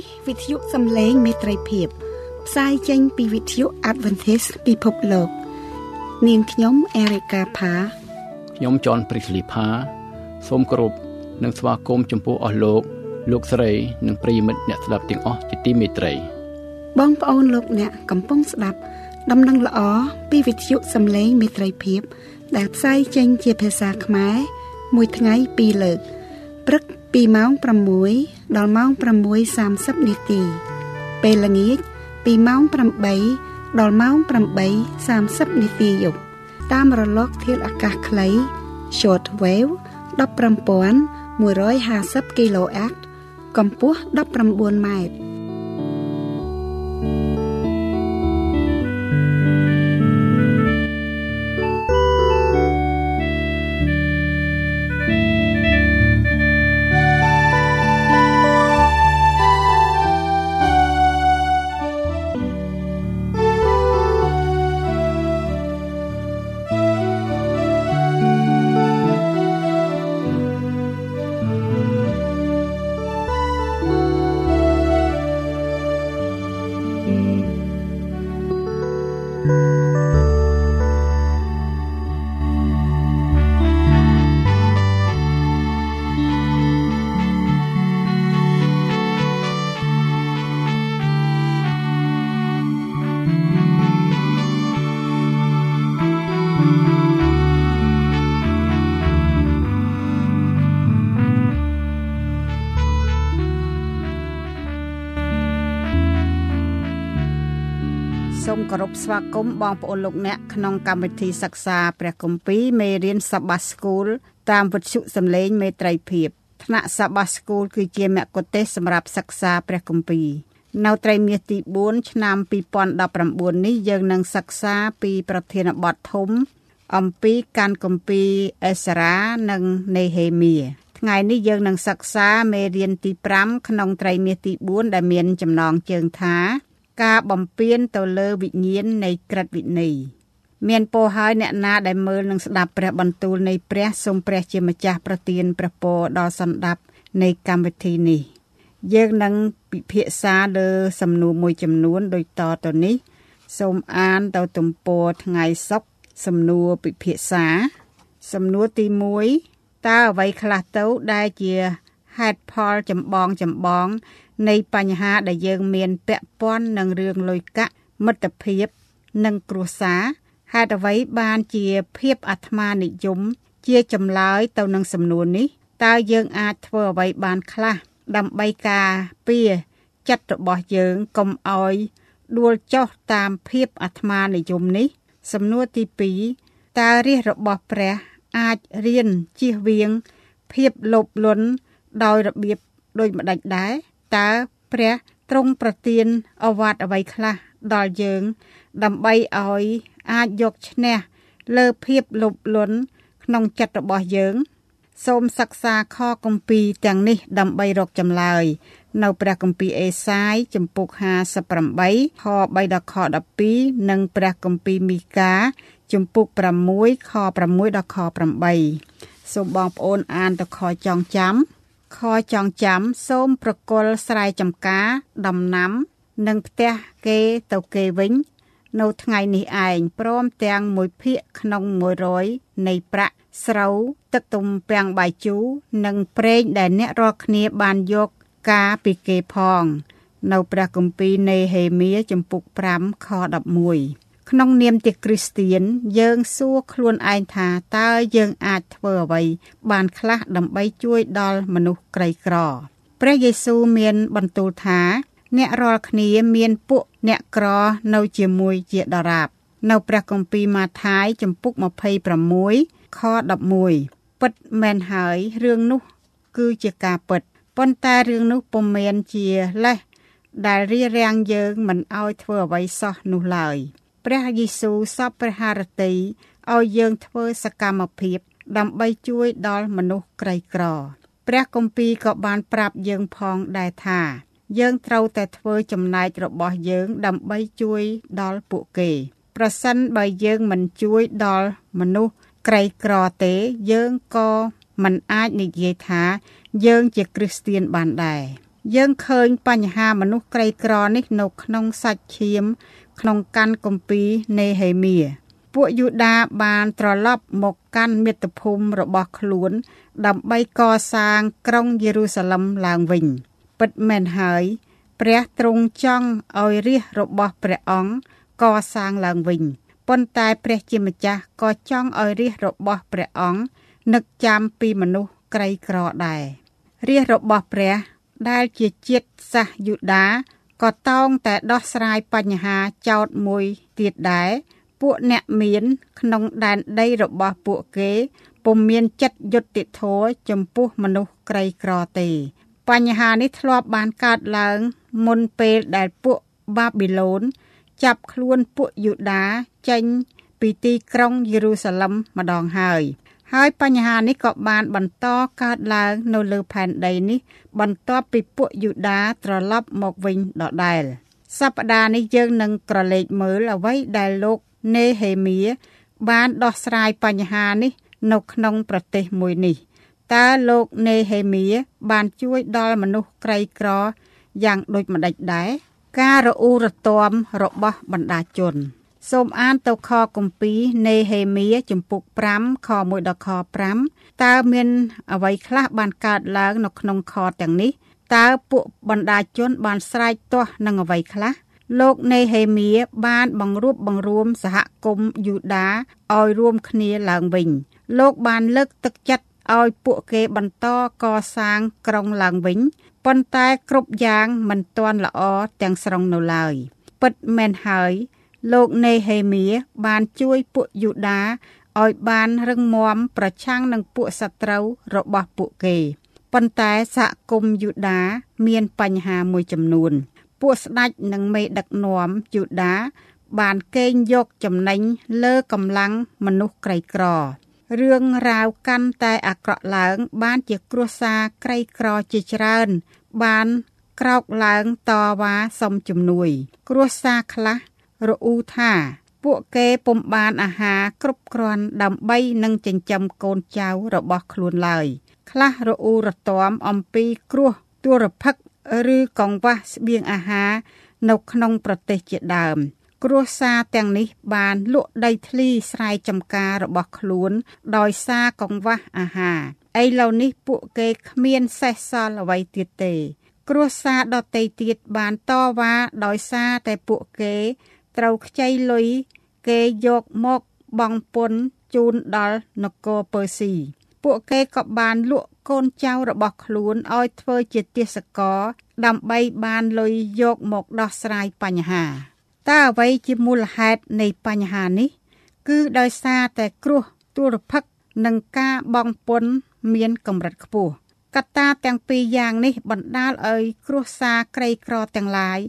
នេះវិទ្យុសំឡេងមេត្រីភាពផ្សាយចេញពីវិទ្យុ Adventist ពិភពលោក នាងខ្ញុំអេរិកាផាខ្ញុំចនព្រីស្លីផាសូមគោរពនិងស្វាគមន៍ចំពោះអស់លោកលោកស្រីនិងប្រិយមិត្តអ្នកស្ដាប់ទាំងអស់ជាទីមេត្រី បងប្អូនលោកអ្នកកំពុងស្ដាប់ ដំណឹងល្អពីវិទ្យុសំឡេងមេត្រីភាព ដែលផ្សាយចេញជាភាសាខ្មែរមួយថ្ងៃពីរលើកព្រឹក ពីម៉ោង6ដល់ម៉ោង6:30នាទី ពេលល្ងាចពីម៉ោង8ដល់ម៉ោង8:30នាទីយប់តាមរលកធាតុអាកាសខ្លី short wave 15150 kHz កម្ពស់19ម៉ែត្រ គោរពស្វាគមន៍បងប្អូនលោកអ្នកក្នុងកម្មវិធីសិក្សាព្រះគម្ពីរមេរៀនសបាស្គូលតាមវិទ្យុសំឡេងមេត្រីភាពថ្នាក់សបាស្គូលគឺជាមគ្គុទ្ទេសក៍សម្រាប់សិក្សាព្រះគម្ពីរនៅត្រីមាសទី4ឆ្នាំ2019នេះយើងនឹងសិក្សាពីប្រធានបទធំ អំពីការគម្ពីរអេសារ៉ានិងនេហេមៀថ្ងៃនេះយើងនឹងសិក្សាមេរៀនទី5ក្នុងត្រីមាសទី4ដែលមានចំណងជើងថា ការបំពេញទៅលើវិញ្ញាណនៃក្រឹតវិន័យមានពោហើយអ្នកណាដែលមើលនឹងស្ដាប់ព្រះបន្ទូលនៃព្រះសូមព្រះជាម្ចាស់ប្រទានព្រះពរដល់សន្តាប់នៃកម្មវិធីនេះ យើងនឹងពិភាក្សាលើសំណួរមួយចំនួនដូចតទៅនេះ សូមអានទៅទំព័រថ្ងៃសុក្រសំណួរពិភាក្សា សំណួរទី1តើអ្វីខ្លះទៅដែលជាហេតុផលចម្បងចម្បង នៃបញ្ហាដែលយើងមានពាក់ព័ន្ធនឹងរឿងលុយកាក់មិត្តភាពនិងគ្រួសារហេតុអ្វីបានជាភាពអាត្មានិយម ជាចម្លើយទៅនឹងសំណួរនេះតើយើងអាចធ្វើអ្វីបានខ្លះដើម្បីការពារចិត្តរបស់យើងកុំឲ្យដួលចុះតាមភាពអាត្មានិយមនេះ សំណួរទី2តើរាជរបស់ព្រះអាចរៀនជៀសវាងភាពលោភលន់ដោយរបៀបដូចម្ដេចដែរ តើព្រះទ្រង់ប្រទានអវត្តអ្វីខ្លះដល់យើង ដើម្បីឲ្យអាចយកឈ្នះលើភាពលោភលន់ក្នុងចិត្តរបស់យើង សូមសិក្សាខគម្ពីរទាំងនេះ ដើម្បីរកចម្លើយ នៅព្រះគម្ពីរអេសាយចំពុក58ខ3ដល់ខ12និងព្រះគម្ពីរមីកាចំពុក6ខ6ដល់ខ8សូមបងប្អូនអានទៅខចងចាំ ខចងចាំសូមប្រគល់ស្រែចម្ការដំណាំ និងផ្ទះគេទៅគេវិញ នៅថ្ងៃនេះឯងព្រមទាំងមួយភាគក្នុង100នៃប្រាក់ស្រូវទឹកទំពាំងបាយជូរនិងប្រេងដែលអ្នករាល់គ្នាបានយកការពីគេផង នៅព្រះគម្ពីរនេហេមៀចំពុក5ខ11 ក្នុងនាមជាគ្រីស្ទៀនយើងសួរខ្លួនឯងថាតើយើងអាចធ្វើអ្វីបានខ្លះដើម្បីជួយដល់មនុស្សក្រីក្រព្រះយេស៊ូវមានបន្ទូលថា អ្នករាល់គ្នាមានពួកអ្នកក្រនៅជាមួយជាដរាបនៅព្រះគម្ពីរម៉ាថាយចំពុក26ខ11ពិតមែនហើយរឿងនោះ គឺជាការពិតប៉ុន្តែរឿងនោះពុំមែនជាលេសដែលរារាំងយើងមិនឲ្យធ្វើអ្វីសោះនោះឡើយ។ ព្រះយេស៊ូវសពព្រះハរតីឲ្យយើងធ្វើសកម្មភាព ដើម្បីជួយដល់មនុស្សក្រីក្រ ព្រះគម្ពីរក៏បានប្រាប់យើងផងដែរថា យើងត្រូវតែធ្វើចំណែករបស់យើងដើម្បីជួយដល់ពួកគេ ប្រសិនបើយើងមិនជួយដល់មនុស្សក្រីក្រទេ យើងក៏មិនអាចនិយាយថា យើងជាគ្រីស្ទៀនបានដែរយើងឃើញបញ្ហាមនុស្សក្រីក្រនេះនៅក្នុងសាច់ឈាម ក្នុងកាន់គម្ពីរនេហេមៀពួកយូដាបានត្រឡប់មកកាន់មាតុភូមិរបស់ខ្លួន ដើម្បីកសាងក្រុងយេរូសាឡឹមឡើងវិញ ពិតមែនហើយ ព្រះទ្រង់ចង់ឲ្យរាជរបស់ព្រះអង្គកសាងឡើងវិញប៉ុន្តែព្រះជាម្ចាស់ក៏ចង់ឲ្យរាជរបស់ព្រះអង្គនឹកចាំពីមនុស្សក្រីក្រដែររាជរបស់ព្រះដែលជាជាតិសាសយូដា ក៏តោងតែដោះស្រាយបញ្ហាចោតមួយទៀតដែរពួកអ្នកមាន ក្នុងដែនដីរបស់ពួកគេពុំមានចិត្តយុត្តិធម៌ចំពោះមនុស្សក្រីក្រទេ បញ្ហានេះធ្លាប់បានកើតឡើង មុនពេលដែលពួកបាប៊ីឡូនចាប់ខ្លួនពួកយូដាចេញពីទីក្រុងយេរូសាឡឹមម្ដងហើយ ហើយបញ្ហានេះក៏បានបន្តកើតឡើងនៅលើផែនដីនេះ បន្ទាប់ពីពួកយូដាត្រឡប់មកវិញដដែលសប្តាហ៍នេះយើងនឹងក្រឡេកមើលអ្វីដែលលោកនេហេមៀបានដោះស្រាយបញ្ហានេះ នៅក្នុងប្រទេសមួយនេះតើលោកនេហេមៀបានជួយដល់មនុស្សក្រីក្រយ៉ាងដូចម្ដេចដែរការរអ៊ូរទាំរបស់បណ្ដាជន សូមអានទៅខគម្ពីរនេហេមៀជំពូក5ខ1ដល់ខ5តើមានអ្វីខ្លះបានកើតឡើងនៅក្នុងខទាំងនេះតើពួកបណ្ដាជនបានស្រែកទាស់នឹងអ្វីខ្លះលោកនេហេមៀបានបង្រួបបង្រួមសហគមន៍យូដាឲ្យរួមគ្នាឡើងវិញ លោកបានលើកទឹកចិត្តឲ្យពួកគេបន្តកសាងក្រុងឡើងវិញប៉ុន្តែគ្រប់យ៉ាងមិនទាន់ល្អទាំងស្រុងនៅឡើយពិតមែនហើយ លោកនេហេមៀបានជួយពួកយូដាឲ្យបានរឹងមាំប្រឆាំងនឹងពួកសត្រូវរបស់ពួកគេប៉ុន្តែសហគមន៍យូដា មានបញ្ហាមួយចំនួន ពួកស្ដេចនិងមេដឹកនាំយូដា បានកេងយកចំណេញលើកម្លាំងមនុស្សក្រីក្ររឿងរ៉ាវកាន់តែអាក្រក់ឡើង បានជាគ្រួសារក្រីក្រជាច្រើន បានក្រោកឡើងតវ៉ាសុំជំនួយ គ្រួសារខ្លះ រអ៊ូថាពួកគេពុំបានអាហារគ្រប់គ្រាន់ដើម្បីនឹងចិញ្ចឹមកូនចៅរបស់ខ្លួនឡើយខ្លះរអ៊ូរទាំអំពីគ្រោះទុរភិក្សឬកង្វះស្បៀងអាហារនៅក្នុងប្រទេសជាដើម គ្រួសារទាំងនេះបានលក់ដីធ្លីស្រែចម្ការរបស់ខ្លួន ដោយសារកង្វះអាហារឥឡូវនេះពួកគេគ្មានសេះសល់អ្វីទៀតទេ គ្រួសារដតីទៀតបានតវ៉ាដោយសារតែពួកគេ ត្រូវខ្ចីលុយគេយកមកបង់ពន្ធជូនដល់នគរពើស៊ីពួកគេក៏បានលក់កូនចៅរបស់ខ្លួនឲ្យធ្វើជាទាសករដើម្បីបានលុយយកមកដោះស្រាយបញ្ហាតើអ្វីជាមូលហេតុនៃបញ្ហានេះ គឺដោយសារតែគ្រោះទុរភិក្សនិងការបង់ពន្ធមានកម្រិតខ្ពស់កត្តាទាំងពីរយ៉ាងនេះបណ្ដាលឲ្យគ្រួសារក្រីក្រទាំងឡាយ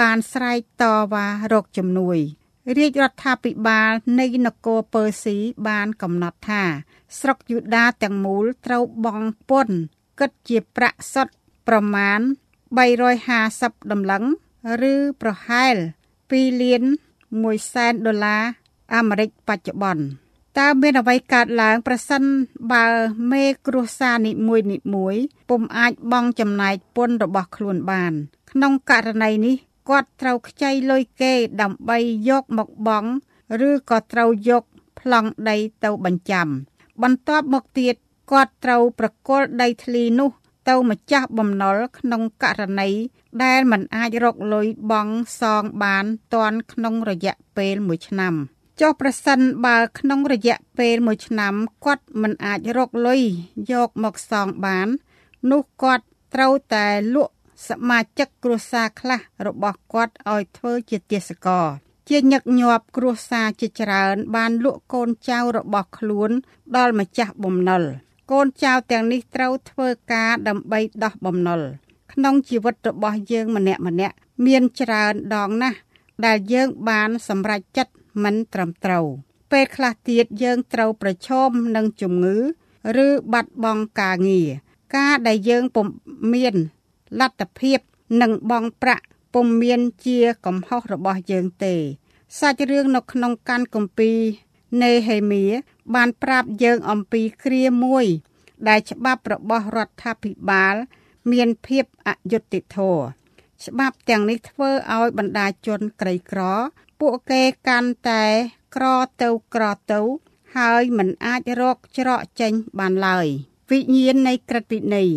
បានស្រែកតវ៉ារកជំនួយរាជរដ្ឋាភិបាលនៃនគរពើស៊ីបានកំណត់ថា ស្រុកយូដាទាំងមូលត្រូវបង់ពន្ធគិតជាប្រាក់សុទ្ធប្រមាណ350ដំឡឹងឬប្រហែល2លាន1សែនដុល្លារអាមេរិកបច្ចុប្បន្នតើមានអ្វីកើតឡើងប្រសិនបើមេគ្រួសារនីមួយនីមួយពុំអាចបង់ចំណែកពន្ធរបស់ខ្លួនបាន ក្នុងករណីនេះ គាត់ត្រូវខ្ចីលុយគេដើម្បីយកមកបង់ឬក៏ត្រូវយកប្លង់ដីទៅបញ្ចាំ បន្ទាប់មកទៀតគាត់ត្រូវប្រគល់ដីធ្លីនោះ ទៅម្ចាស់បំណុលក្នុងករណីដែលមិនអាចរកលុយបង់សងបានទាន់ក្នុងរយៈពេល1ឆ្នាំចុះប្រសិនបើក្នុងរយៈពេល1ឆ្នាំគាត់មិនអាចរកលុយយកមកសងបាន នោះគាត់ត្រូវតែលក់ សមាជិកគ្រួសារខ្លះរបស់គាត់ឲ្យធ្វើជាទាសករជាញឹកញាប់គ្រួសារជាច្រើន បានលក់កូនចៅរបស់ខ្លួន ដល់ម្ចាស់បំណុលកូនចៅទាំងនេះត្រូវធ្វើការដើម្បីដោះបំណុលក្នុងជីវិតរបស់យើងម្នាក់ម្នាក់មានច្រើនដងណាស់ដែលយើងបានសម្រេចចិត្តមិនត្រឹមត្រូវពេលខ្លះទៀតយើងត្រូវប្រឈមនឹងជំងឺ ឬបាត់បង់ការងារការដែលយើងពុំមាន លទ្ធភាពនឹងបង់ប្រាក់ពុំមានជាកំហុសរបស់យើងទេ សាច់រឿងនៅក្នុងកាន់គម្ពីរនេហេមៀបានប្រាប់យើងអំពីគ្រាមួយ ដែលច្បាប់របស់រដ្ឋាភិបាល មានភាពអយុត្តិធម៌ច្បាប់ទាំងនេះធ្វើឲ្យបណ្ដាជនក្រីក្រ ពួកគេកាន់តែក្រទៅក្រទៅហើយមិនអាចរកច្រកចេញបានឡើយវិញ្ញាណនៃក្រឹតវិន័យ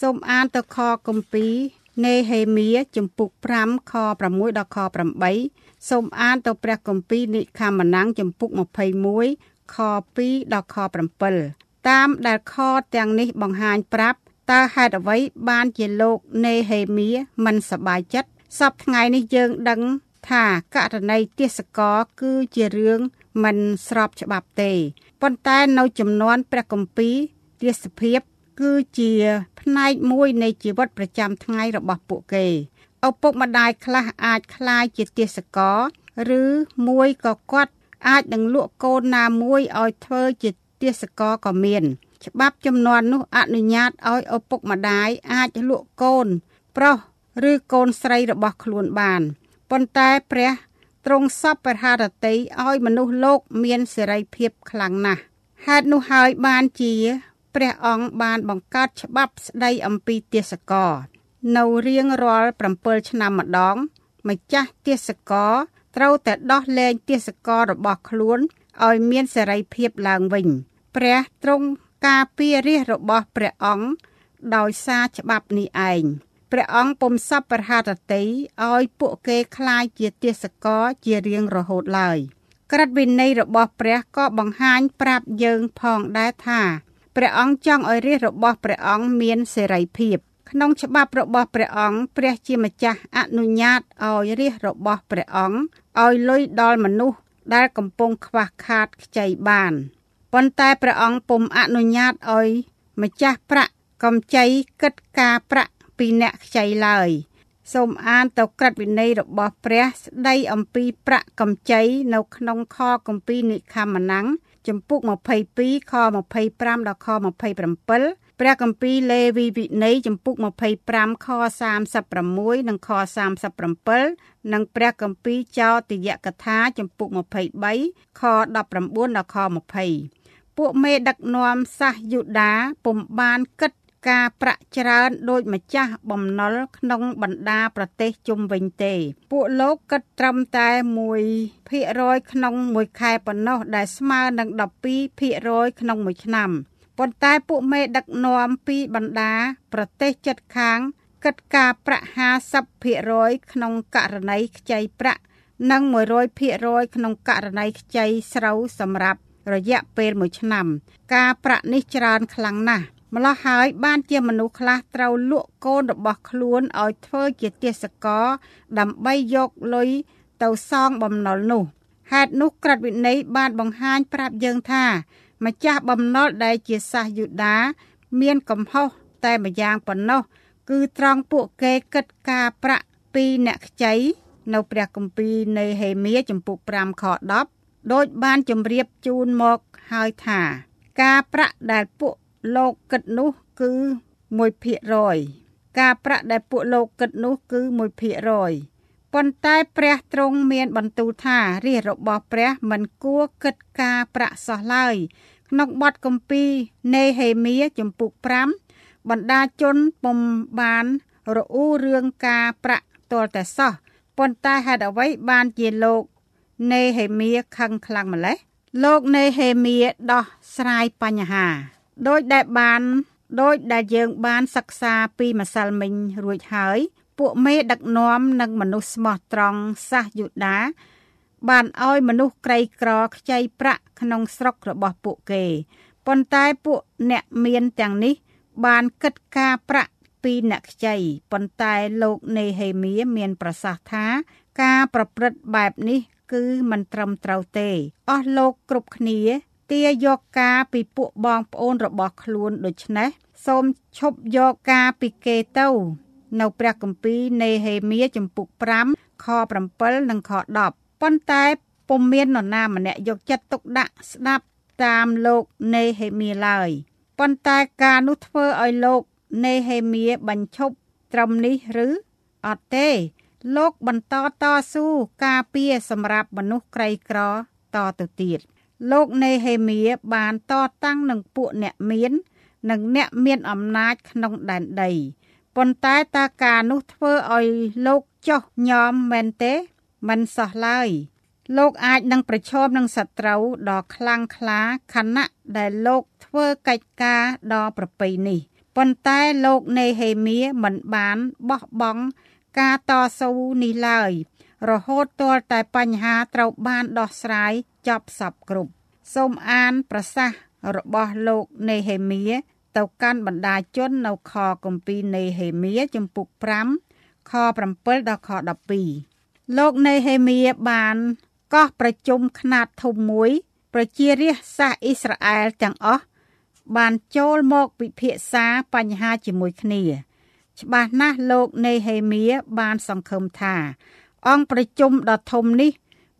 សូមអានទៅខគម្ពីរនេហេមៀជំពូក5ខ6ដល់ខ8សូមអានទៅព្រះគម្ពីរនិខមណាំងជំពូក21ខ2ដល់ខ7តាមដែលខទាំងនេះបង្ហាញប្រាប់តើហេតុអ្វីបានជាលោកនេហេមៀមិនសប្បាយចិត្តសពថ្ងៃនេះយើងដឹងថាករណីទាសករគឺជារឿងមិនស្របច្បាប់ទេប៉ុន្តែនៅចំនួនព្រះគម្ពីរទាសភាព គឺជាផ្នែកមួយនៃជីវិតប្រចាំថ្ងៃរបស់ពួកគេឪពុកម្ដាយខ្លះអាចคลายជាទាសករឬមួយក៏គាត់អាចនឹងលក់កូនណាមួយឲ្យធ្វើជាទាសករក៏មាន ច្បាប់ចំនួននោះអនុញ្ញាតឲ្យឪពុកម្ដាយអាចលក់កូន ប្រុសឬកូនស្រីរបស់ខ្លួនបានប៉ុន្តែព្រះទ្រង់សពប្រហារតីឲ្យមនុស្សលោកមានសេរីភាពខ្លាំងណាស់ហេតុនោះហើយបានជា ព្រះអង្គបានបង្កើតច្បាប់ស្ដីអំពីទាសករនៅរៀងរាល់7ឆ្នាំម្ដង ម្ចាស់ទាសករត្រូវតែដោះលែងទាសកររបស់ខ្លួនឲ្យមានសេរីភាពឡើងវិញ ព្រះទ្រង់ការពាររាជរបស់ព្រះអង្គដោយសារច្បាប់នេះឯងព្រះអង្គពុំសពប្រហារតីឲ្យពួកគេคลายជាទាសករជារៀងរហូតឡើយក្រឹតវិន័យរបស់ព្រះក៏បង្ហាញប្រាប់យើងផងដែរថា ព្រះអង្គចង់ឲ្យរាជរបស់ព្រះអង្គមានសេរីភាពក្នុងច្បាប់របស់ព្រះអង្គព្រះជាម្ចាស់អនុញ្ញាតឲ្យរាជរបស់ព្រះអង្គឲ្យលុយដល់មនុស្សដែលកំពុងខ្វះខាតខ្ចីបានប៉ុន្តែព្រះអង្គពុំអនុញ្ញាតឲ្យម្ចាស់ប្រាក់កំចីគិតការប្រាក់ពីអ្នកខ្ចីឡើយសូមអានទៅក្រឹតវិន័យរបស់ព្រះស្ដីអំពីប្រាក់កម្ចីនៅក្នុងខគម្ពីរនិខមណាំង ចំពុក22ខ25ដល់ខ27ព្រះគម្ពីរលេវីវិន័យចំពុក25ខ36និងខ37និងព្រះគម្ពីរចោទយកថាចំពុក23ខ19ដល់ខ20ពួកមេដឹកនាំសាសយូដាពុំបានគិត ការប្រាក់ច្រើនដោយម្ចាស់បំណុលក្នុងបណ្ដាប្រទេសជុំវិញទេ ពួកលោកគិតត្រឹមតែ1%ក្នុងមួយខែប៉ុណ្ណោះដែលស្មើនឹង12%ក្នុងមួយឆ្នាំប៉ុន្តែពួកមេដឹកនាំពីបណ្ដាប្រទេសជិតខាងគិតការប្រាក់50%ក្នុងករណីខ្ចីប្រាក់និង100%ក្នុងករណីខ្ចីស្រូវសម្រាប់រយៈពេល1ឆ្នាំ ការប្រាក់នេះច្រើនខ្លាំងណាស់ម្ល៉េះហើយបានជាមនុស្សខ្លះត្រូវលក់កូនរបស់ខ្លួនឲ្យធ្វើជាទេសកលដើម្បីយកលុយទៅសងបំណុលនោះហេតុនោះក្រឹតវិន័យបានបង្ហាញប្រាប់យើងថា ម្ចាស់បំណុលដែលជាសាសយូដា មានកំហុសតែម្យ៉ាងប៉ុណ្ណោះគឺត្រង់ពួកគេគិតការប្រាក់ពីអ្នកខ្ចីនៅព្រះគម្ពីរនៃហេមៀចំពុក5ខ10ដោយបានជម្រាបជូនមកហើយថា ការប្រាក់ដែលពួក លោកគិតនោះគឺ1%ការប្រាក់ដែលពួកលោកគិតនោះគឺ1%ប៉ុន្តែព្រះទ្រង់មានបន្ទូលថារាជរបស់ព្រះមិនគួរគិតការប្រាក់សោះឡើយក្នុងបទគម្ពីរនេហេមៀចំពុក5បណ្ដាជនពុំបានរអ៊ូរឿងការប្រាក់ទាល់តែសោះប៉ុន្តែហេតុអ្វីបានជាលោកនេហេមៀខឹងខ្លាំងម្ល៉េះលោកនេហេមៀដោះស្រាយបញ្ហា ដោយដែលបានដោយដែលយើងបានសិក្សាពីម្សិលមិញរួចហើយ ពួកមេដឹកនាំនិងមនុស្សស្មោះត្រង់សាសយូដា បានឲ្យមនុស្សក្រីក្រខ្ចីប្រាក់ក្នុងស្រុករបស់ពួកគេប៉ុន្តែពួកអ្នកមានទាំងនេះ បានគិតការប្រាក់ពីអ្នកខ្ចីប៉ុន្តែលោកនេហេមៀមានប្រសាសន៍ថា ការប្រព្រឹត្តបែបនេះ គឺមិនត្រឹមត្រូវទេអស់លោកគ្រប់គ្នា ទាយកការពីពួកបងប្អូនរបស់ខ្លួនដូច្នេះសូមឈប់យកការពីគេទៅ នៅព្រះគម្ពីរនេហេមៀចំពុក5ខ7និងខ10ប៉ុន្តែពុំមាននរណាម្នាក់យកចិត្តទុកដាក់ស្ដាប់តាមលោកនេហេមៀឡើយប៉ុន្តែការនោះធ្វើឲ្យលោកនេហេមៀបញ្ឈប់ត្រឹមនេះឬអត់ទេ លោកបន្តតស៊ូការពារសម្រាប់មនុស្សក្រីក្រតទៅទៀត លោកនេហេមៀបានតតាំងនឹងពួកអ្នកមាន និងអ្នកមានអំណាចក្នុងដែនដីប៉ុន្តែតើការនោះធ្វើឲ្យលោកចុះញោមមែនទេ មិនសោះឡើយ លោកអាចនឹងប្រឈមនឹងសត្រូវដ៏ខ្លាំងក្លាខណៈដែលលោកធ្វើកិច្ចការដ៏ប្រពៃនេះប៉ុន្តែលោកនេហេមៀមិនបានបោះបង់ការតស៊ូនេះឡើយ រហូតទាល់តែបញ្ហាត្រូវបានដោះស្រាយ ចប់សពគ្រប់សូមអានប្រសាសន៍របស់លោកនេហេមៀទៅកាន់បណ្ដាជននៅខគម្ពីរនេហេមៀចំពុក5ខ7ដល់ខ12លោកនេហេមៀបានកោះប្រជុំខ្នាតធំមួយ ប្រជារាស្ត្រសាសអ៊ីស្រាអែលទាំងអស់បានចូលមកពិភាក្សាបញ្ហាជាមួយគ្នា ច្បាស់ណាស់លោកនេហេមៀបានសង្ឃឹមថាអង្គប្រជុំដ៏ធំនេះ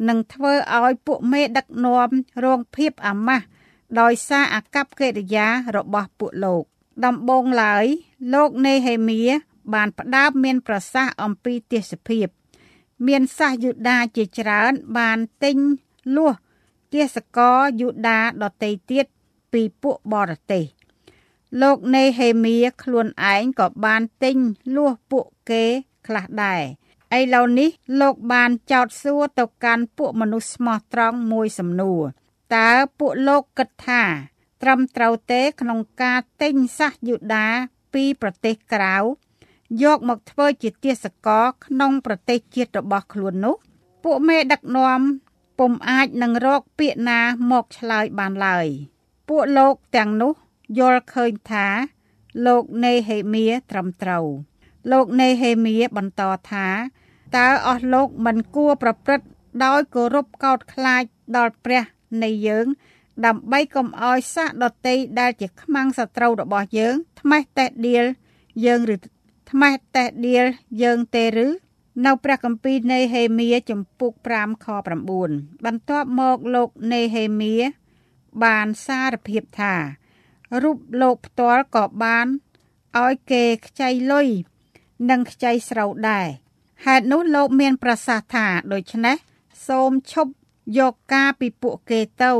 នឹងធ្វើឲ្យពួកមេដឹកនាំរងភាពអាម៉ាស់ដោយសារអាកប្បកិរិយារបស់ពួកលោក ដំបូងឡើយ លោកនេហេមៀបានផ្ដើមមានប្រសាសន៍អំពីទេសភាព មានសាសយូដាជាច្រើនបានទិញលួសទេសកលយូដាដតីទៀតពីពួកបរទេសលោកនេហេមៀខ្លួនឯងក៏បានទិញលួសពួកគេខ្លះដែរ ឥឡូវនេះលោកបានចោទសួរទៅកាន់ពួកមនុស្សស្មោះត្រង់មួយសំណួរតើពួកលោកគិតថា ត្រឹមត្រូវទេក្នុងការទិញសាសយូដាពីប្រទេសក្រៅយកមកធ្វើជាទាសករក្នុងប្រទេសជាតិរបស់ខ្លួននោះ ពួកមេដឹកនាំពុំអាចនឹងរកពាក្យណាមកឆ្លើយបានឡើយ ពួកលោកទាំងនោះយល់ឃើញថា លោកនេហេមៀត្រឹមត្រូវ លោកនេហេមៀបន្តថា តើអស់លោកមិនគួរប្រព្រឹត្តដោយគោរពកោតខ្លាចដល់ព្រះនៃយើង ដើម្បីកុំឲ្យសាសដតីដែលជាខ្មាំងសត្រូវរបស់យើងថ្មេះតេះដៀលយើងឬថ្មេះតេះដៀលយើងទេឬនៅព្រះគម្ពីរនៃហេមៀចំពុក5ខ9បន្ទាប់មកលោកនៃហេមៀបានសារភាពថារូបលោកផ្ទាល់ក៏បានឲ្យគេខ្ចីលុយនិងខ្ចីស្រូវដែរ ហេតុនោះលោកមានប្រសាសន៍ថាដូច្នេះសូមឈប់យកការពីពួកគេទៅ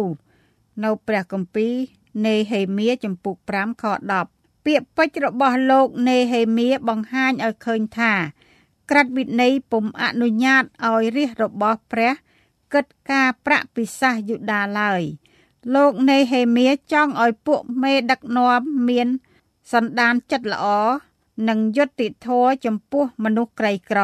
នៅព្រះគម្ពីរនេហេមៀចំពុក5ខ10ពាក្យពេចន៍របស់លោកនេហេមៀបង្ហាញឲ្យឃើញថា ក្រិតវិន័យពុំអនុញ្ញាតឲ្យរាជរបស់ព្រះគិតការប្រាក់ពិសាសយូដាឡើយលោកនេហេមៀចង់ឲ្យពួកមេដឹកនាំមានសន្តានចិត្តល្អ និងយុត្តិធម៌ចំពោះមនុស្សក្រីក្រ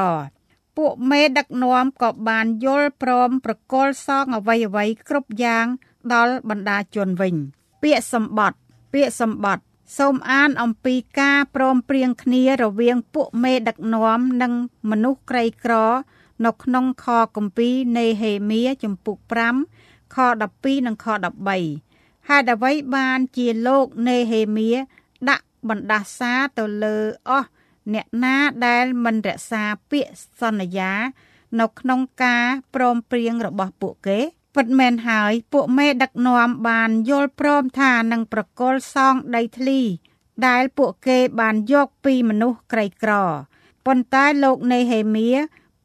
ពួកមេដឹកនាំក៏បានយល់ព្រមប្រកល់សងអ្វីអ្វីគ្រប់យ៉ាងដល់បណ្ដាជនវិញ ពាក្យសម្បត្តិពាក្យសម្បត្តិសូមអានអំពីការព្រមព្រៀងគ្នារវាងពួកមេដឹកនាំនិងមនុស្សក្រីក្រ នៅក្នុងខគម្ពីរនៃហេមៀចំពុក5ខ12និងខ13ហេតុអ្វីបានជាលោកនេហេមៀដាក់ បណ្ដាសាទៅលើអស់អ្នកណាដែលមិនរក្សាពាក្យសន្យា នៅក្នុងការព្រមព្រៀងរបស់ពួកគេពិតមែនហើយពួកមេដឹកនាំបានយល់ព្រមថានឹងប្រកល់សងដីធ្លី ដែលពួកគេបានយកពីមនុស្សក្រីក្រប៉ុន្តែលោកនេហេមៀ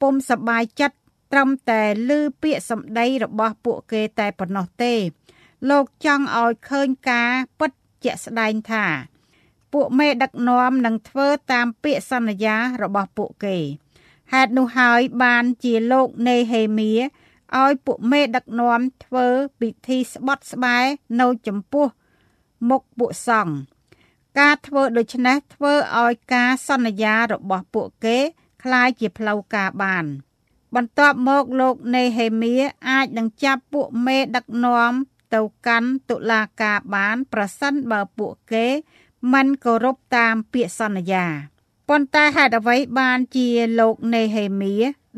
ពុំសប្បាយចិត្តត្រឹមតែឮពាក្យសម្ដីរបស់ពួកគេតែប៉ុណ្ណោះទេ លោកចង់ឲ្យឃើញការពិតជាក់ស្ដែងថា ពួកមេដឹកនាំនឹងធ្វើតាមពាក្យសន្យារបស់ពួកគេហេតុនោះហើយបានជាលោកនេហេមៀឲ្យពួកមេដឹកនាំធ្វើពិធីស្បត់ស្បែកនៅចំពោះមុខពួកសង្ឃការធ្វើដូច្នេះធ្វើឲ្យការសន្យារបស់ពួកគេคล้ายជាផ្លូវការបាន បន្ទាប់មកលោកនេហេមៀអាចនឹងចាប់ពួកមេដឹកនាំទៅកាន់តុលាការបាន ប្រសិនបើពួកគេ មិនគោរពតាមពាក្យសន្យាប៉ុន្តែហេតុអ្វីបានជាលោកនេហេមៀ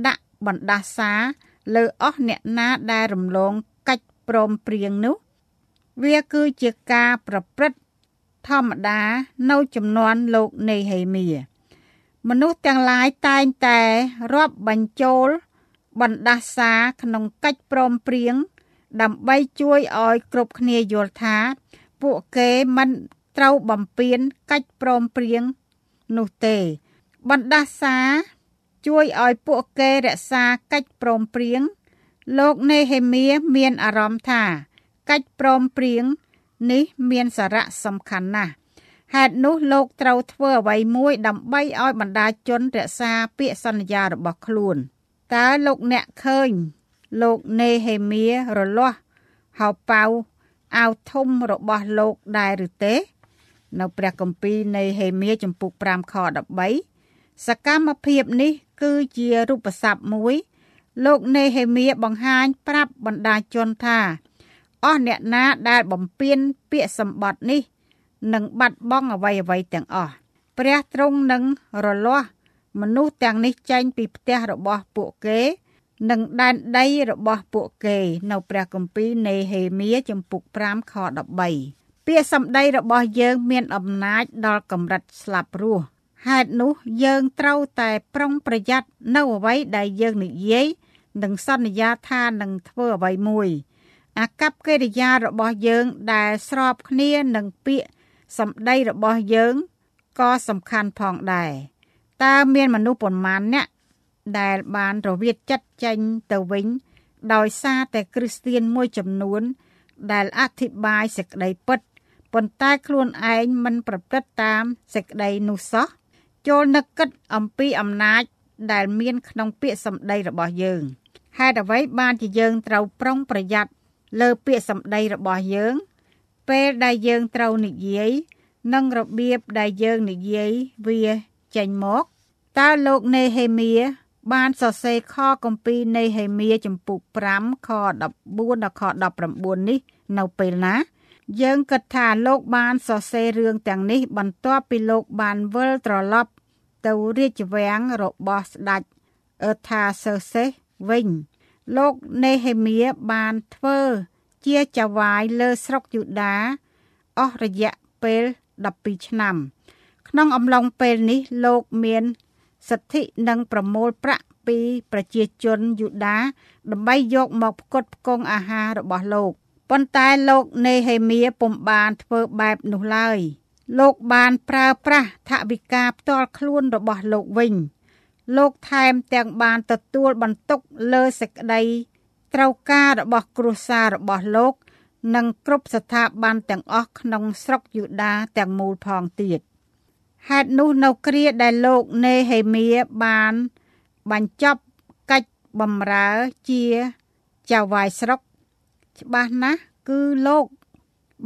ដាក់បណ្ដាសាលើអស់អ្នកណាដែលរំលងកិច្ចព្រមព្រៀងនោះ វាគឺជាការប្រព្រឹត្តធម្មតានៅចំនួនលោកនេហេមៀមនុស្សទាំងឡាយតែងតែរាប់បញ្ចូលបណ្ដាសាក្នុងកិច្ចព្រមព្រៀង ដើម្បីជួយឲ្យគ្រប់គ្នាយល់ថា ពួកគេមិន ត្រូវបំពេញកិច្ចព្រមព្រៀងនោះទេ បណ្ដាសាជួយឲ្យពួកគេរក្សាកិច្ចព្រមព្រៀងលោកនេហេមៀមានអារម្មណ៍ថាកិច្ចព្រមព្រៀងនេះមានសារៈសំខាន់ណាស់ហេតុនោះលោកត្រូវធ្វើអ្វីមួយដើម្បីឲ្យបណ្ដាជនរក្សាពាក្យសន្យារបស់ខ្លួនតើលោកអ្នកឃើញ លោកនេហេមៀរលាស់ហៅប៉ៅអាវធំរបស់លោកដែរឬទេ នៅព្រះគម្ពីរនៃហេមៀចំពុក5ខ13សកម្មភាពនេះគឺជារូបស័ព្ទមួយ លោកនេហេមៀបង្ហាញប្រាប់បណ្ដាជនថាអស់អ្នកណាដែលបំពេញពាក្យសម្បត្តិនេះនឹងបាត់បង់អ្វីអ្វីទាំងអស់ព្រះទ្រង់នឹងរលាស់មនុស្សទាំងនេះចេញពីផ្ទះរបស់ពួកគេនិងដែនដីរបស់ពួកគេ នៅព្រះគម្ពីរនេហេមៀចំពុក5ខ13 ពាក្យសម្ដីរបស់យើងមានអំណាចដល់កម្រិតស្លាប់រស់ហេតុនោះយើងត្រូវតែប្រុងប្រយ័ត្ននៅអ្វីដែលយើងនិយាយនិងសន្យាថានឹងធ្វើអ្វីមួយ អាកប្បកិរិយារបស់យើងដែលស្របគ្នានឹងពាក្យសម្ដីរបស់យើងក៏សំខាន់ផងដែរតើមានមនុស្សប៉ុន្មានអ្នកដែលបានរវិតចិត្តចេញទៅវិញ ដោយសារតែគ្រីស្ទៀនមួយចំនួន ដែលអធិប្បាយសេចក្តីពិត ប៉ុន្តែខ្លួនឯងមិនប្រព្រឹត្តតាមសេចក្តីនោះសោះចូលនឹកគិតអំពីអំណាចដែលមានក្នុងពាក្យសម្ដីរបស់យើងហេតុអ្វីបានជាយើងត្រូវប្រុងប្រយ័ត្នលើពាក្យសម្ដីរបស់យើង ពេលដែលយើងត្រូវនិយាយនិងរបៀបដែលយើងនិយាយវាចេញមកតើលោកនេហេមៀបានសរសេរខគម្ពីរនៃហេមៀចំពុក5ខ14ដល់ខ19នេះ នៅពេលណា យើងគិតថាលោកបានសរសេររឿងទាំងនេះ បន្ទាប់ពីលោកបានវិលត្រឡប់ ទៅរាជវាំងរបស់ស្ដេចអឺថាសឺសេសវិញ លោកនេហេមៀបានធ្វើជាចៅវាយលើស្រុកយូដាអស់រយៈពេល12ឆ្នាំ ក្នុងអំឡុងពេលនេះលោកមានសិទ្ធិនិងប្រមូលប្រាក់ពីប្រជាជនយូដាដើម្បីយកមកផ្គត់ផ្គង់អាហាររបស់លោក ប៉ុន្តែលោកនេហេមៀពុំបានធ្វើបែបនោះឡើយ លោកបានប្រើប្រាស់ថវិកាផ្ទាល់ខ្លួនរបស់លោកវិញ លោកថែមទាំងបានទទួលបន្ទុកលើសេចក្តីត្រូវការរបស់គ្រួសាររបស់លោក និងគ្រប់ស្ថាប័នទាំងអស់ក្នុងស្រុកយូដាទាំងមូលផងទៀតហេតុនោះនៅគ្រាដែលលោកនេហេមៀបានបញ្ចប់កិច្ចបម្រើជាចៅវាយស្រុក ច្បាស់ណាស់គឺលោក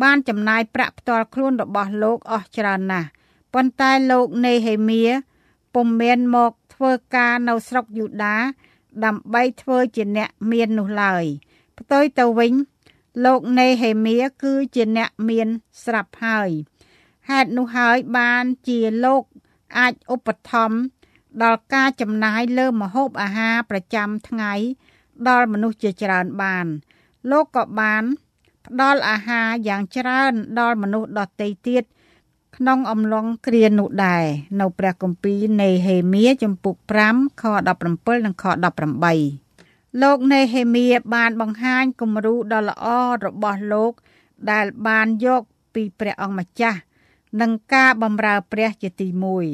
បានចំណាយប្រាក់ផ្ទាល់ខ្លួនរបស់លោកអស់ច្រើនណាស់ប៉ុន្តែលោកនេហេមៀពុំមានមកធ្វើការនៅស្រុកយូដា ដើម្បីធ្វើជាអ្នកមាននោះឡើយផ្ទុយទៅវិញលោកនេហេមៀគឺជាអ្នកមានស្រាប់ហើយហេតុនោះហើយបានជាលោកអាចឧបត្ថម្ភដល់ការចំណាយលើម្ហូបអាហារប្រចាំថ្ងៃ ដល់មនុស្សជាច្រើនបាន លោកក៏បាន ផ្ដល់អាហារយ៉ាងច្រើនដល់មនុស្សដទៃទៀតក្នុងអំឡុងគ្រានោះដែរនៅព្រះគម្ពីរនៃហេមៀចំពុក5ខ17និងខ18លោកនេហេមៀបានបង្ហាញគំរូដ៏ល្អរបស់លោក ដែលបានយកពីព្រះអង្គម្ចាស់និងការបម្រើព្រះជាទី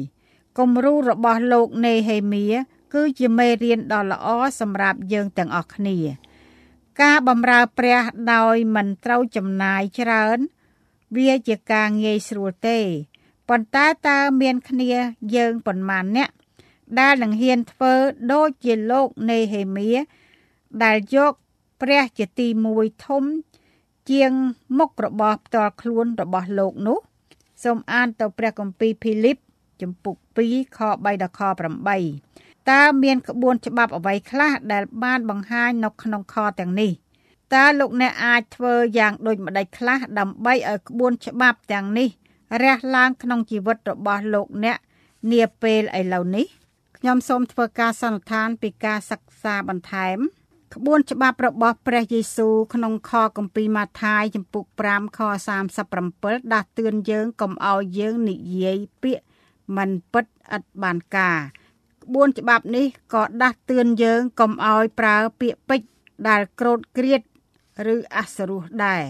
1គំរូរបស់លោកនេហេមៀគឺជាមេរៀនដ៏ល្អសម្រាប់យើងទាំងអស់គ្នា ការបម្រើព្រះដោយមិនត្រូវចំណាយច្រើន វាជាការងាយស្រួលទេប៉ុន្តែតើមានគ្នាយើងប៉ុន្មានអ្នកដែលនឹងហ៊ានធ្វើដូចជាលោកនេហេមៀដែលយកព្រះជាទី1ធំ ជាងមុខរបស់ផ្ទាល់ខ្លួនរបស់លោកនោះសូមអានទៅព្រះគម្ពីរភីលីបជំពូក2ខ3ដល់ខ8 តើមានក្បួនច្បាប់អ្វីខ្លះដែលបានបង្ហាញនៅក្នុងខទាំងនេះតើលោកអ្នកអាចធ្វើយ៉ាងដូចម្ដេចខ្លះដើម្បីឲ្យក្បួនច្បាប់ទាំងនេះរះឡើងក្នុងជីវិតរបស់លោកអ្នកនាពេលឥឡូវនេះខ្ញុំសូមធ្វើការសន្និដ្ឋានពីការសិក្សាបន្ថែមក្បួនច្បាប់របស់ព្រះយេស៊ូវក្នុងខគម្ពីរម៉ាថាយចំពុក5ខ37ដាស់តឿនយើងកុំឲ្យយើងនិយាយពាក្យមិនពិតឥតបានការ ក្បួនច្បាប់នេះក៏ដាស់តឿនយើងកុំឲ្យប្រើពាក្យពេចន៍ដែលក្រោតក្រៀតឬអសរោះដែរ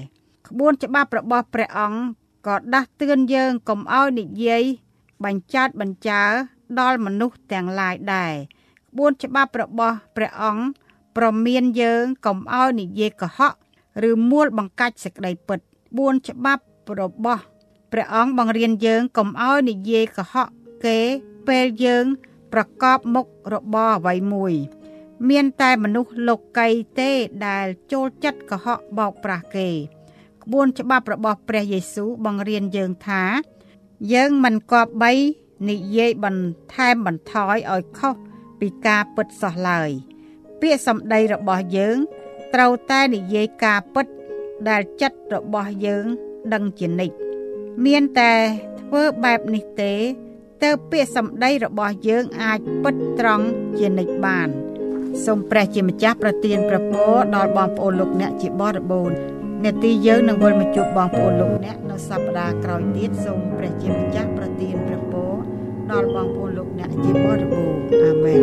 ក្បួនច្បាប់របស់ព្រះអង្គក៏ដាស់តឿនយើងកុំឲ្យនិយាយបញ្ចោតបញ្ចើដល់មនុស្សទាំងឡាយដែរក្បួនច្បាប់របស់ព្រះអង្គប្រមានយើងកុំឲ្យនិយាយកុហកឬមួលបង្កាច់សេចក្តីពិត4ច្បាប់របស់ព្រះអង្គបង្រៀនយើងកុំឲ្យនិយាយកុហកគេពេលយើង ប្រកបមុខរបរអ្វីមួយ មានតែមនុស្សលោកីទេដែលចូលចិត្តកុហកបោកប្រាស់គេក្បួនច្បាប់របស់ព្រះយេស៊ូវបង្រៀនយើងថា យើងមិនគប្បីនិយាយបន្ថែមបន្ថយឲ្យខុសពីការពិតសោះឡើយ ពាក្យសម្ដីរបស់យើង ត្រូវតែនិយាយការពិតដែលចិត្តរបស់យើងដឹងជានិច្ចមានតែធ្វើបែបនេះទេ ទើបពាក្យសម្ដីរបស់យើងអាចពិតត្រង់ជានិច្ចបានសូមព្រះជាម្ចាស់ប្រទានប្រពរដល់បងប្អូនលោកអ្នកជាបរិបូរណ៍នេតិយើងនឹងវិលមកជួបបងប្អូនលោកអ្នកនៅសប្តាហ៍ក្រោយទៀតសូមព្រះជាម្ចាស់ប្រទានព្រះពរដល់បងប្អូនលោកអ្នកជាបរិបូរណ៍អាមែន